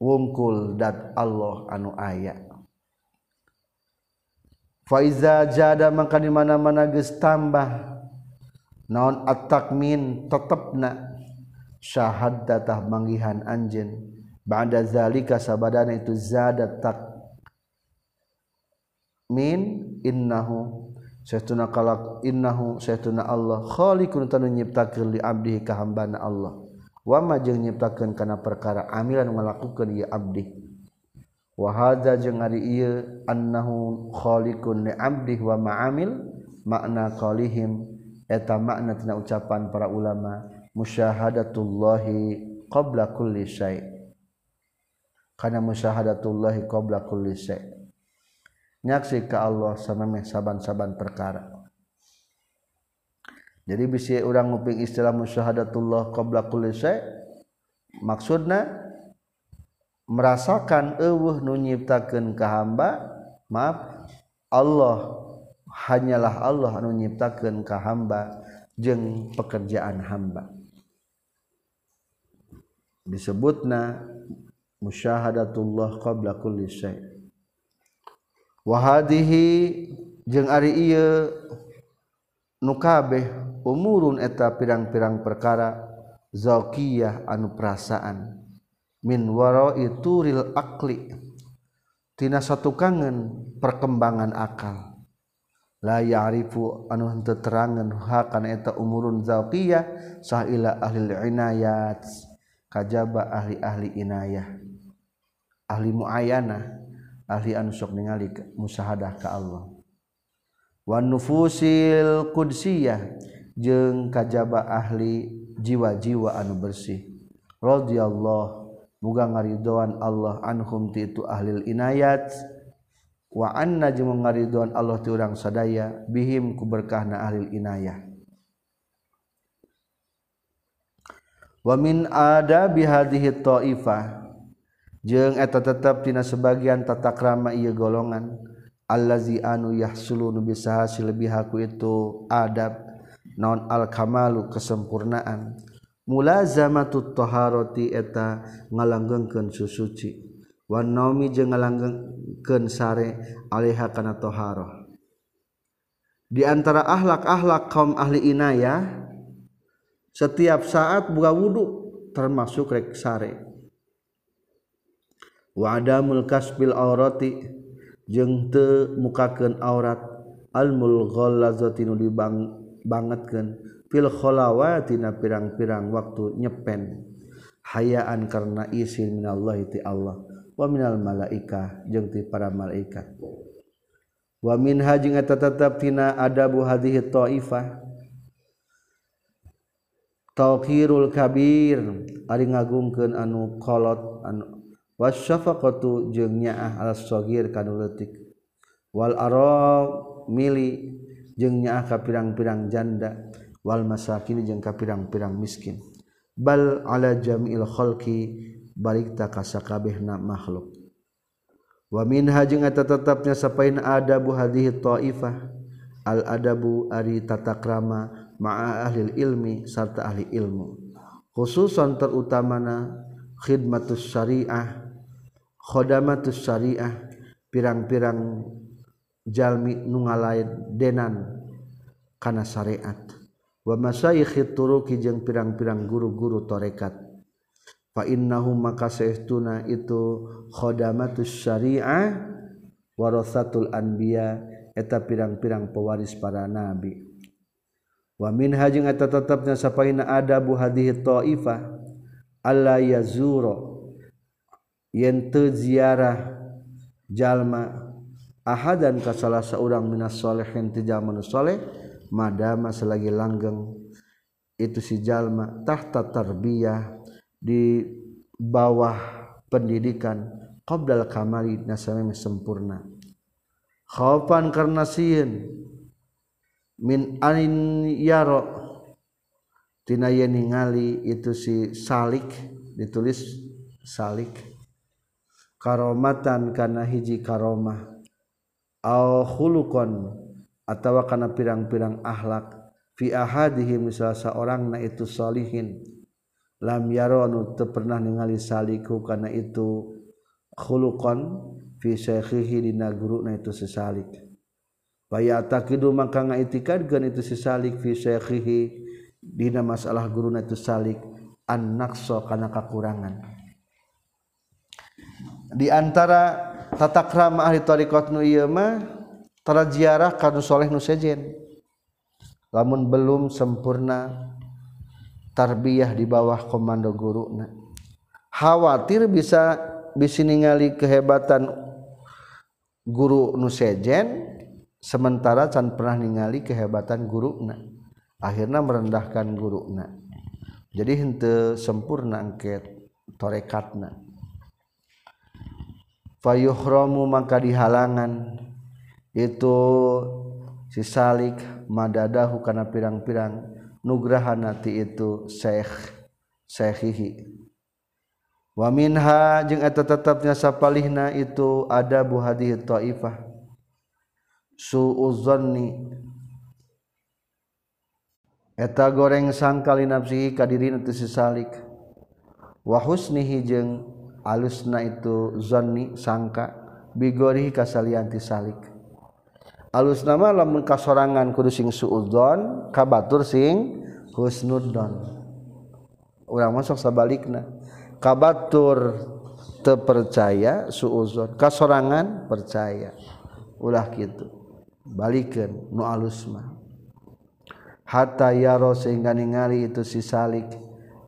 Speaker 1: Wungkul dat Allah anu aya. Faiza jada maka di mana-mana geus tambah. Naon at-takmin tetepna syahad datah manggihan anjen ba'da zalika sabadana itu zadat tak. Min innahu saytuna kalak innahu saytuna Allah. Khaliqun tanu nyiptakeun li abdihi ka hambana Allah. Wa ma jeung nyiptakeun kana perkara amilan ngalakukeun ieu abdi. Wa hadza jeung ari ieu annahu khaliqun li abdi wa ma'amil makna qalihim. Eta makna tina ucapan para ulama. musyahadatullahi qabla kulli syai. Kana musyahadatullahi qabla kulli syai. Nyaksi ka Allah samemeh saban-saban perkara. Jadi bisi orang nguping istilah musyahadatullah qabla kulli syai maksudna merasakan eueuh nu nyiptakeun ka hamba maaf Allah hanyalah Allah anu nyiptakeun ka hamba jeung pekerjaan hamba. disebutna musyahadatullah qabla kulli syai. Wa hadhihi jeung ari ieu nu kabeh umurun eta pirang-pirang perkara zaqiyah anu perasaan min warai turil akli tina satukangan perkembangan akal. La ya'rifu anu henteu terangan hakana eta umurun zaqiyah sahila ahli inayat. kajaba ahli-ahli inayah. Ahli muayana. Ahli anu sok ningali musahadah ka Allah. Wan nufusil qudsiyah. Jeung kajaba ahli jiwa-jiwa anu bersih. Radhiyallahu muga ngaridoan Allah anhum ti itu ahlil inayat. Wa anna jeung ngaridoan Allah ti urang sadaya bihim ku berkahna ahlil inayah. wamin ada bihadihi ta'ifah jeung eta tetep tina sebagian tata krama ieu golongan. Allazi anu yahsulu nu bisa hasil bihaku itu adab non al kamalu kesempurnaan. Mulazamatu taharati eta ngalanggengkeun susuci. Wan naumi jeung ngalanggengkeun sare alaiha kana taharah di antara ahlak-ahlak kaum ahli inayah setiap saat buka wudhu termasuk rek sare wa adamul kasbil aurati jeung teu mukakeun aurat. Al mulghallazati nu dibang bangetkeun fil khalawati na pirang-pirang waktu nyepen. Hayaan karena izin minallahi ti Allah. Wa minal malaika jeung ti para malaikat. Wa minha jeung eta tetep tina adabu hadhihi taifah. tauhirul kabir. Ari ngagungkeun anu kolot anu wasyafaqatu jeung nyaah al sagir kana leutik wal arab mili jeung nyaah ka pirang-pirang janda. Wal masakin jeung ka pirang-pirang miskin. Bal ala jamil khalqi balik tak kasakabehna makhluk. Wa minha jeung eta tetepnya sapain adabu hadhihi taifah. Al adabu ari tatakrama krama ma'a ahli ilmi sarta ahli ilmu. Khususan terutamana khidmatus syariah khodatus syariah pirang-pirang jalmi nunga lain denan kana syariat. Wa masyayikh turuki jeung pirang-pirang guru-guru tarekat. Fa innahum maka saestuna itu khadamatus syariah warasatul anbiya eta pirang-pirang pewaris para nabi wa minha jeung eta tetepna sapaina adabu hadhihi taifah alla yazura yen teu ziarah jalma ahadan ka salah seorang minas solehin ti jalma soleh madama selagi langgeng itu si jalma tahta tarbiyah di bawah pendidikan qabdal kamali nasami sempurna. Khaufan karena sieun min anin yaro. Tina ningali itu si salik ditulis salik. Karomatan kana hiji karomah. Au khuluqan atawa kana pirang-pirang akhlak fi ahadihim salah seorang na itu salihin lam yaronu teu pernah ningali saliku kana itu khuluqan fi syekhihi dina guruna itu sesalik Baya takidu maka ngaitikadkeun itu si salik fi syekhihi dina masalah guruna itu salik an naqsa kana kakurangan. Di antara tata krama ahli thariqat nu ieu mah tara ziarah ka nu saleh nu sejen. Lamun belum sempurna tarbiyah di bawah komando guruna. Khawatir bisa bisa ningali kehebatan guru nu sejen sementara can pernah ningali kehebatan guruna akhirnya merendahkan guruna jadi hente sempurna angket torekatna. Fayuhromu maka dihalangan. Itu si salik madadahu karena pirang-pirang nugrahanati itu syekh syekhihi wa minha jeung eta tetapnya sapalihna itu ada buhadih taifah. suuzanni. Eta goreng sangkali nafsihi kadiri nanti wa husnihi jeng alusna itu zonni sangka bigorihi kasalianti salik. Alus nama lamun kasorangan kudu sing suudzon kabatur sing husnudzon. Urang masuk sabalikna. Kabatur tepercaya suudzon. Kasorangan percaya. Ulah gitu balikan nu alusma hatta yaro sehingga ningali itu si salik.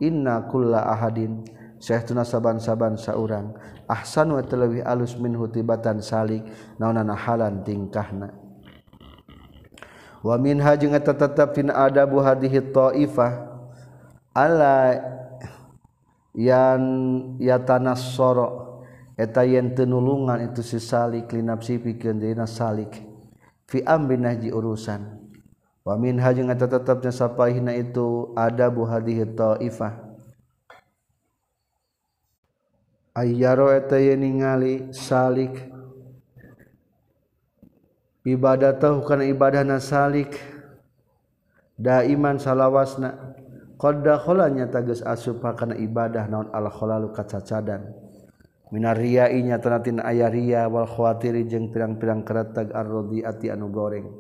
Speaker 1: Inna kulla ahadin. Syehtuna saban-saban saurang. Ahsan wa telewih alus min hutibatan salik. Naonana halan tingkahna. Wa min jeung eta tetep adabu hadhihi taifah. Ala yan yatanassara eta yen tenulungan itu si salik linapsi pikeun dina salik. fi amrin haji urusan. Wa min hajeng eta tetepna sapahina itu adabu hadhihi taifah. Ayaro eta ningali salik. Ibadah tahu kana ibadahna salik. Daiman salawasna. Qad dakhala nyata geus kana ibadah naon al khalalu kacacadan. Minariainya tenatin ayaria Walkhawatiri jeung pirang-pirang keretag arrodiati anu goreng.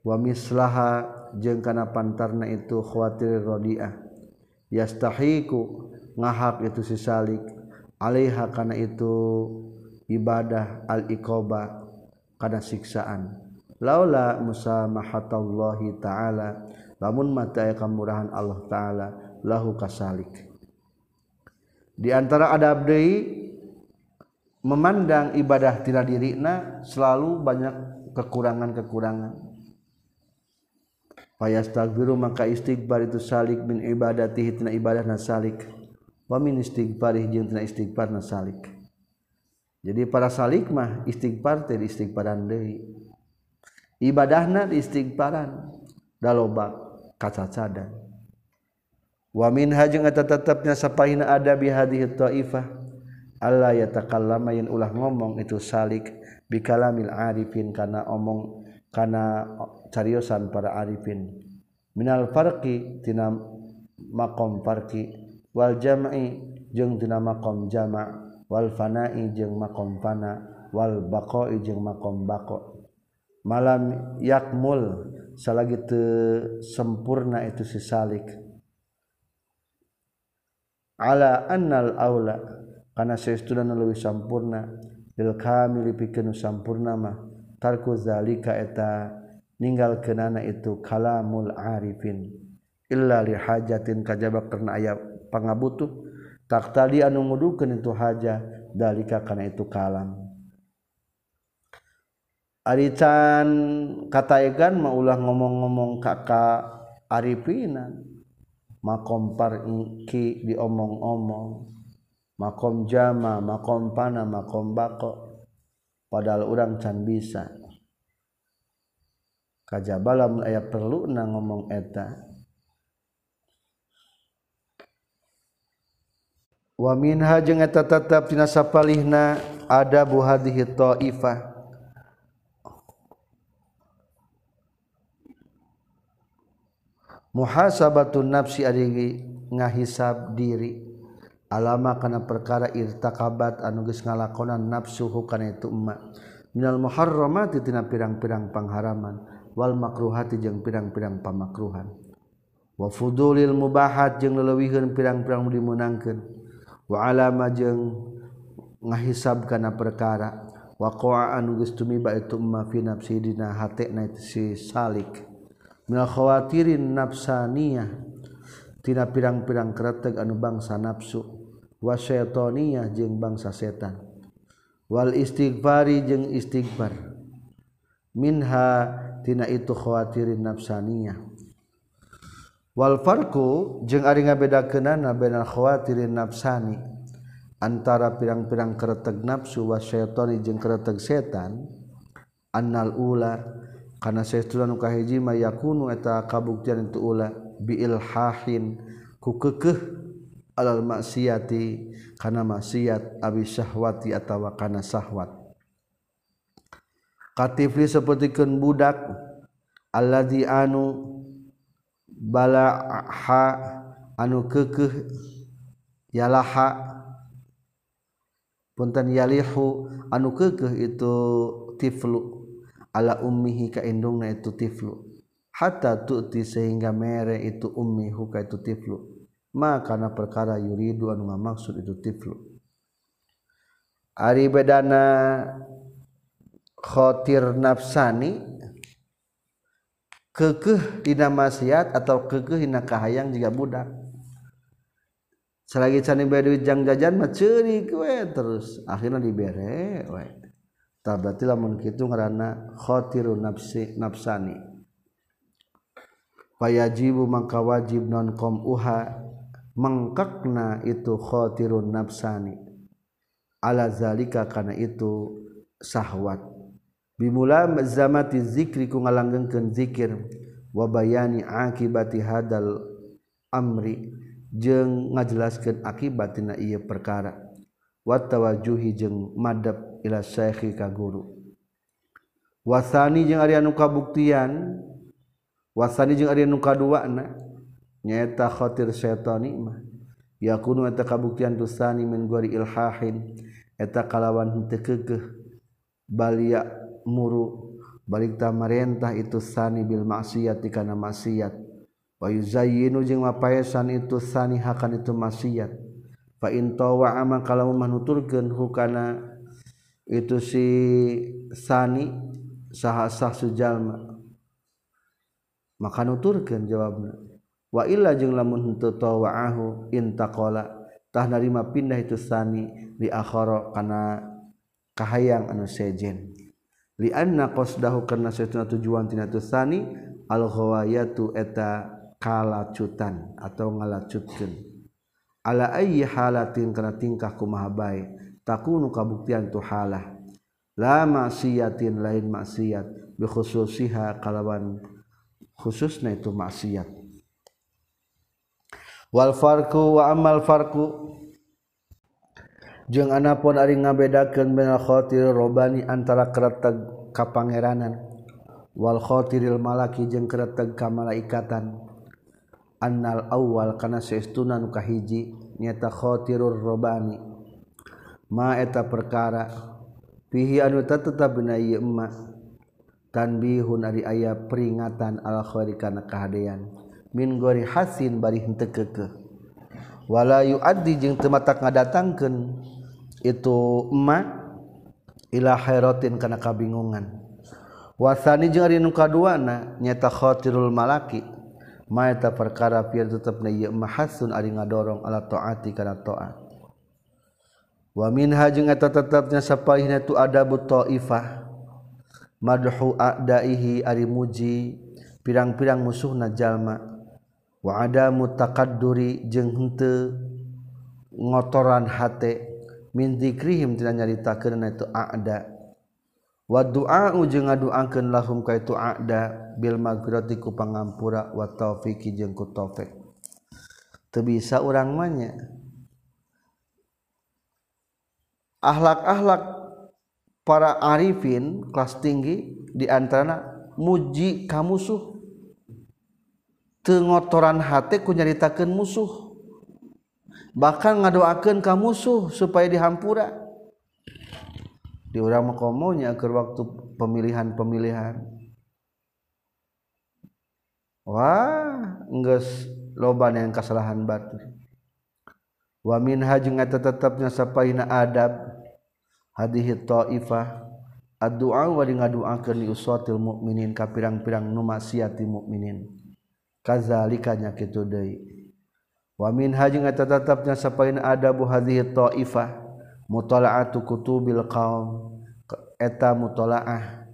Speaker 1: Wamislaha jeung kana pantarna itu khawatir rodiah. Yastahiku ngahak itu si salik. Alaiha kana itu ibadah al-iqoba kana siksaan. Laula musamahatallahi ta'ala lamun mata kemurahan Allah taala lahu kasalik di antara adab deui memandang ibadah tina dirina selalu banyak kekurangan-kekurangan. Fayastaghfiru maka istighfar itu salik min ibadatihi tina ibadahna salik. Wa min istighfarih jeung tina istighfarna salik. Jadi para salik mah istighfar teh istighfaran deui. Ibadahna di istighfaran. Daloba kacacadan. wamin hajeng tetapnya sapain ada bihadihi ta'ifah Allah ya takallama yang ulah ngomong itu salik bikalamil arifin karena omong karena cariosan para arifin. Minal farqi tina makom farqi. Wal jam'i jeung tina makom jama' wal fana'i jeung makom fana. Wal baqa'i jeung makom baqa' malam yakmul salagi te sempurna itu si salik. ala annal aula kana saestuna leuwih sampurna. Lil kamili pikeun sampurna mah tarku zalika eta ninggal kenana itu kalamul arifin. Illa li hajatin kajaba karena aya pangabutuh. Tak tadi anu ngudukeun itu haja dalika kana itu kalam. Arican kataegan maulah ngomong-ngomong kakak Arifinan. makom parki diomong-omong. Makom jama makom pana makom bako. Padahal orang can bisa. Kajabalam aya perlu na ngomong eta. Wa minha jeung eta tetep dina sapalihna ada buhadhi taifah. muhasabatun nafsi ari ngahisab diri. Alama kana perkara irtakabat anu geus ngalakonan nafsuhu kana itu emma. Minal muharramati tina pirang-pirang pangharaman wal makruhati jeung pirang-pirang pamakruhan. Wa fudulil mubahat jeung leleuwihkeun pirang-pirang dimenangkeun wa alama jeung ngahisab kana perkara. Wa qa'a anu geus tumiba itu emma fi nafsi dina hatena si salik. minalkhawatirin nafsaniyah. Tina pirang-pirang kreteg anu bangsa nafsu. Wasyaitoniyah jeung bangsa setan. Wal istighfari jeung istighfar. Minha tina itu khawatirin nafsaniyah. Wal farqu jeung ari ngabedakeunana bainal khawatirin nafsani. Antara pirang-pirang kreteg nafsu wasyaitoniyah jeung kreteg setan annal ular karena sesudah nu kahiji mah yakunu eta kabuktian itu ula biil hahin ku kekeh alal maksiati kana maksiat abi syahwati atawa kana syahwat. Katifli sapertikeun budak alladzi anu balaha anu kekeh yalaha punten yalihu anu kekeh itu tiflu. Ala ummihi ka indungna itu tiflu. Hatta tu'ti sehingga mere itu ummihu ka itu tiflu. Maka na perkara yuridu anu ngamaksud itu tiflu. Ari bedana khotir nafsani kekeh dina maksiat atau kekeh dina kahayang jika budak. Selagi cani bae jang jajan mah ceurik we terus akhirnya dibere we tah berarti lamun kitu ngaranna khotiru nafsi nafsani. Fayajibu maka wajib non kom uha mengkakna itu khotirun nafsani. Ala zalika kana itu sahwat. Bimula zamati zikri ku ngalanggengkeun zikir wa bayani akibati hadal amri jeung ngajelaskeun akibat tina ieu perkara wattawajuhi jeung madhab ila syekhi ka guru. Wasani jeung ari anu kabuktian. Wasani jeung ari anu kaduana. Nyaeta khatir syaitani mah. Yakunu eta kabuktian dosani min gori ilhahin. Eta kalawan henteu keukeuh. Balia muru. Balik ta marentah itu sani bil maksiat kana maksiat. Wa yuzayyinu jeung mapaesan itu sani hakan itu maksiat. fa intowa amang kalau manuturkeun hukana itu si sani saha sah sujalma. Maka nuturkeun jawabna. Wa illa jeung lamun henteu tawaahu intaqala tah narima pindah itu sani li akhara kana kahayang anu sejen. Li anna qasdahu kana satuna tujuan tina tu sani al ghawayatu eta kalacutan atau ngalacutkeun ala ayyi halatin kana tingkah kumaha bae takunu kabuktian tu halah. La maksiatin lain maksiat. Bi khususiha kalawan khususna itu maksiat. Wal farqu wa amal farqu jeung anapun ari ngabedakeun bainal khatir robani antara kereteg kapangeranan wal khatiril malaki jeung kereteg ka malaikatan annal awal kana saestuna nu kahiji nyata khatirur robani. Ma eta perkara fihi anu tetep ieu emma tanbihun ari aya peringatan al khairi kana kahadean. Min gori hasin bari henteu keukeuh wala yuaddi jeung teu matak ngadatangkeun itu emma ila khairatin kana kabingungan. Wasani jeung ari nu kaduana nyata khatirul malaki. Maeta perkara pian tetap na ieu mahasun ari ngadorong ala taati kana taat. Wa minha jeung eta tetepna sapaihna tu adabut taifah. Madhu a'daihi ari muji pirang-pirang musuhna jalma. Wa adamu taqadduri jeung henteu ngotoran hate min dzikrihim tina nyaritakeun eta a'da. wadu'a ujung ngaduakeun lahum ka itu ada bil maghfirati ku pangampura wa taufiqi jeung ku taufik. Teu bisa urang mah nya. Akhlak-akhlak para arifin kelas tinggi di antarana muji ka musuh. Teu ngotoran hate ku nyaritakeun musuh. Bahkan ngadoakeun ka musuh supaya dihampura. Di urang makomonya ke waktu pemilihan-pemilihan. Wah enggeus loba yang kesalahan batu. Wa minha jeung eta tetepnya sapaina adab hadihi taifah. Addu'a wa ngaduakeun li usatil mukminin ka pirang-pirang nu maksiati mukminin kadzalika nya kitu deui. Wa minha jeung eta tetepnya sapaina adabu hadihi taifah mutalaatu kutubil qaum eta mutalaah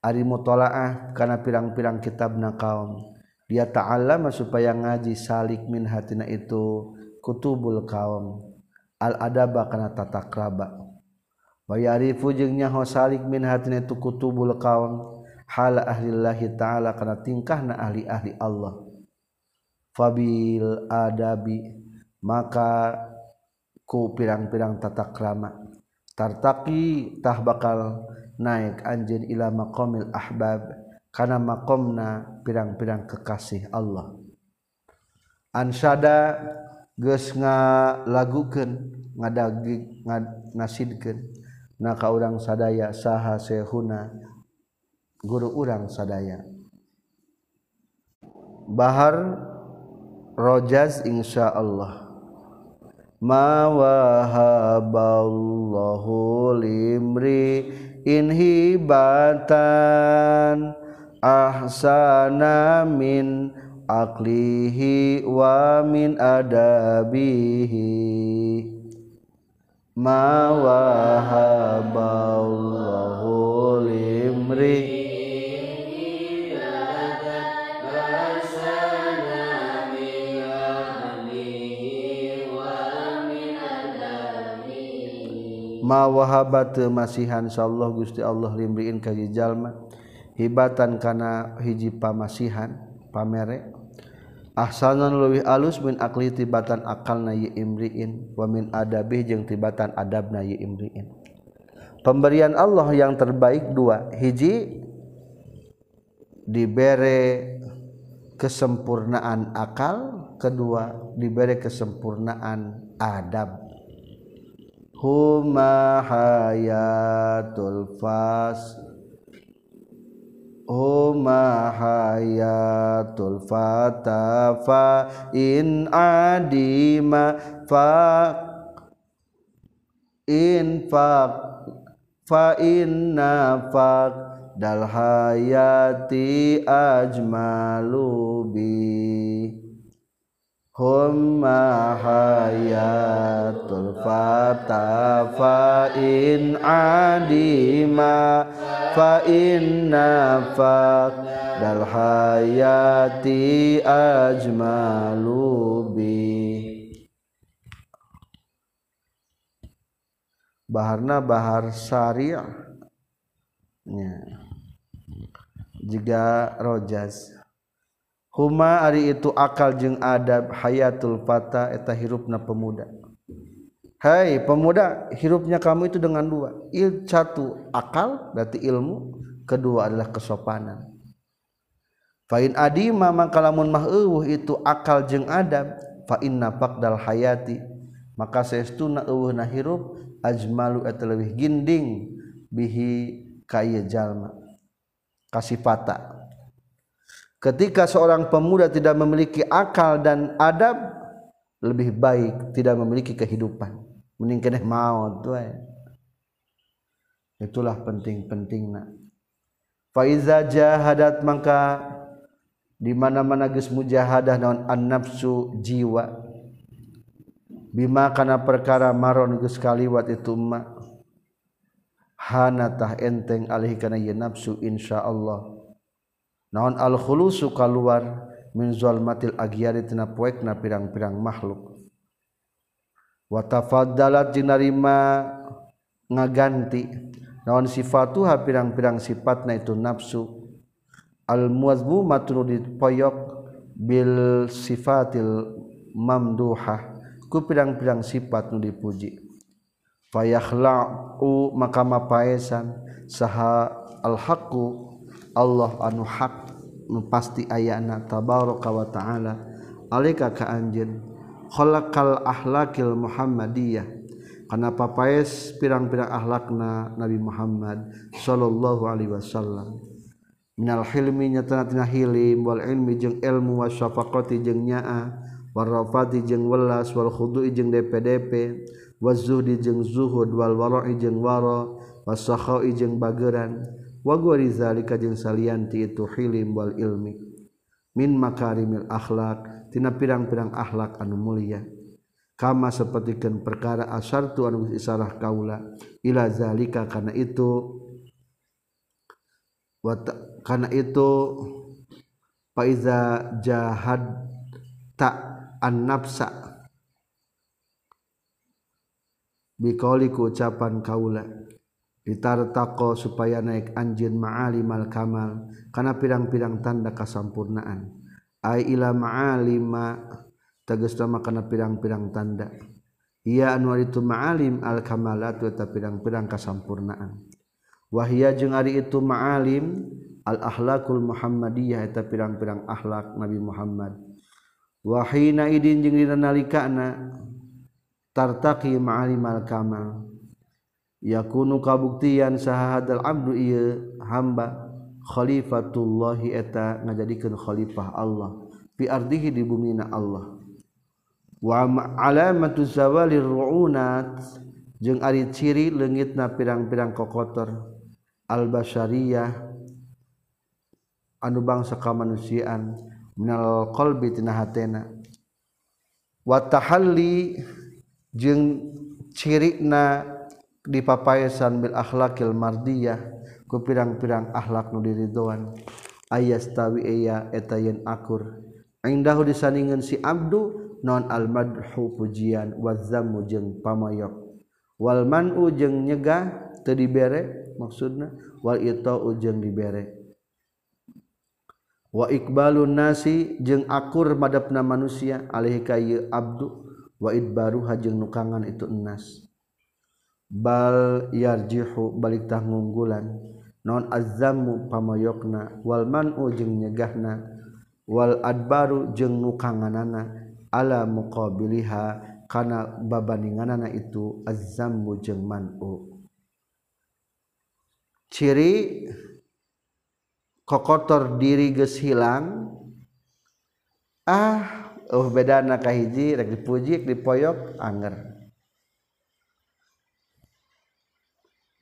Speaker 1: ari mutalaah kana pirang-pirang kitabna kaum dia ta'allama supaya ngaji salik min hatina itu kutubul kaum al adaba kana tata kraba wa yarifu jeung nyaho salik min hatina itu kutubul kaum hal ahlillahi ta'ala kana tingkahna ahli-ahli Allah. Fabil adabi. Maka ku pirang-pirang tata krama tartatitah bakal naik anjin ila maqomil ahbab karena makomna pirang-pirang kekasih Allah. Ansada ges nga laguken ngadagi ngad, nasidken naka urang sadaya saha sehuna guru urang sadaya. Bahar Rojaz insya Allah. Insyaallah mawahaballahu limri inhibatan ahsana min aklihi wa min adabihi. Mawahaballahu wahabat masihansya Allah guststi Allah limbriin kajjallma hibatan kana hiji pamasihan pamerek. Ahsanan luwih alus min akli tibatan akal na imriin wa min adabih jeung tibatan adab na imriin. Pemberian Allah yang terbaik dua hiji dibere kesempurnaan akal kedua diberi kesempurnaan adab huma hayatul fas. Huma hayatul fata fa in adima fa in fa fa inna fa dal hayati ajmalubi humma hayatul fata fa in adima fa inna fa dal hayati ajmalu bi. Baharna bahar syariah. Ya. jika rojas Hari itu akal jeung adab hayatul Faah eta hirupna pemuda. Hai pemuda hirupnya kamu itu dengan dua. Il satu akal berarti ilmu. Kedua adalah kesopanan. Fain adima maka lamun mah eueuh itu akal jeung adab. Fa inna faqdal hayati. Maka saestuna eueuhna hirup ajmalu eta leuwih ginding. Bihi kaya jalma. Kasifata ketika seorang pemuda tidak memiliki akal dan adab lebih baik tidak memiliki kehidupan. Mending keneh maut itulah penting-pentingna faiza jahadat maka di mana-mana geus mujahadah naon an-nafsu jiwa. Bima kana perkara maron geus kaliwat itu ma hanatah enteng alih kana ye nafsu insyaallah naon alkhulu suka luar min zalmatil agyari tina poekna pirang-pirang makhluk. Wa tafaddalat jinarima ngaganti. Naon sifatuha pirang-pirang sifatna itu nafsu. Al muazmumatun dipoyok bil sifatil mamduhah ku pirang-pirang sifat nu dipuji. Fayakhla'u maka mapaesan saha al haqqu Allah anu hak nu pasti ayana tabaraka wa ta'ala. Alika ka anjeun khalaqal ahlakil muhammadiyah. Kana papaes pirang-pirang ahlakna Nabi Muhammad sallallahu alaihi wasallam? Minal hilmi nyatana tina hilim wal ilmi jeung ilmu wasyafaqati jeung nyaa warrafati jeung welas wal khudu'i jeung dpdp wazuhdi jeung zuhud wal wara'i jeung wara wasakha'i jeung bageran. Rizalika jeung salanti itu hilim wal ilmi. Min makarimil akhlak tina pirang-pirang akhlak anu mulia. Kama sapertikeun perkara asar tu anu isarah kaula ila zalika kana itu kana itu faiza jahad ta an nafsa ucapan kaula ditartaqo supaya naik anjin ma'alimal kamal kana pirang-pirang tanda kasampurnaan. Ai ila ma'alima tegas nama kana pirang-pirang tanda. Ia anu itu ma'alim al kamalat wa pirang-pirang kasampurnaan. Wahia jeung ari itu ma'alim al ahlakul muhammadiyah eta pirang-pirang akhlak nabi Muhammad. Wahina idin jeung dina nalikana tartaqi ma'alimal kamal. yakunu kabuktian sahadal abdu ieu hamba khalifatullahi eta ngajadikeun khalifah Allah. Fi ardihi di bumina Allah. Wa alamatu zawalir ruunat jeung ari ciri leungitna pirang-pirang kokotor. Al basyariyah anu bangsa kamanusiaan minal qalbi tina hatena. Wa tahalli jeung cirina dipapaesan bil akhlakil mardiyah ku pirang-pirang akhlak nu diridhoan ayastawi iya eta yen akur. Indahu disandingan si abdu non al madhu pujian wa zammu jeung pamayok wal man'u jeung nyegah teu dibere maksudna wal itau jeung dibere. Wa iqbalun nasi jeung akur madepna manusia alih ka abdu wa idbaruha jeung nukangan itu enas bal yarjihu balik tah ngunggulan. Non azamu pamoyokna. Walman jeung nyegahna. Wal adbaru jeung nukanganana. Ala muqabiliha. Kana babandinganana itu azamu jeung man'u. Ciri kokotor diri geus hilang. Ah oh bedana kahiji rek dipuji dipoyok anger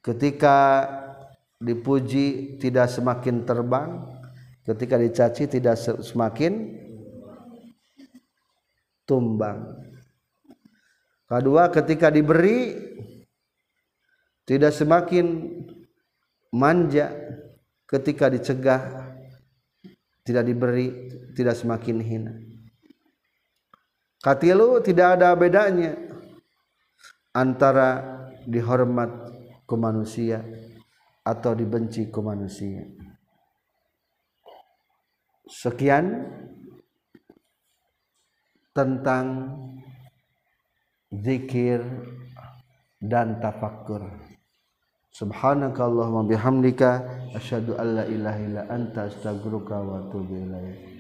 Speaker 1: ketika dipuji tidak semakin terbang ketika dicaci tidak semakin tumbang. Kedua ketika diberi tidak semakin manja. Ketika dicegah tidak diberi tidak semakin hina. Katilu tidak ada bedanya antara dihormat ke manusia atau dibenci ke manusia. Sekian tentang zikir dan tafakkur. Subhanakallahumma bihamdika asyhadu an la ilaha illa anta astaghfiruka wa atubu ilaik.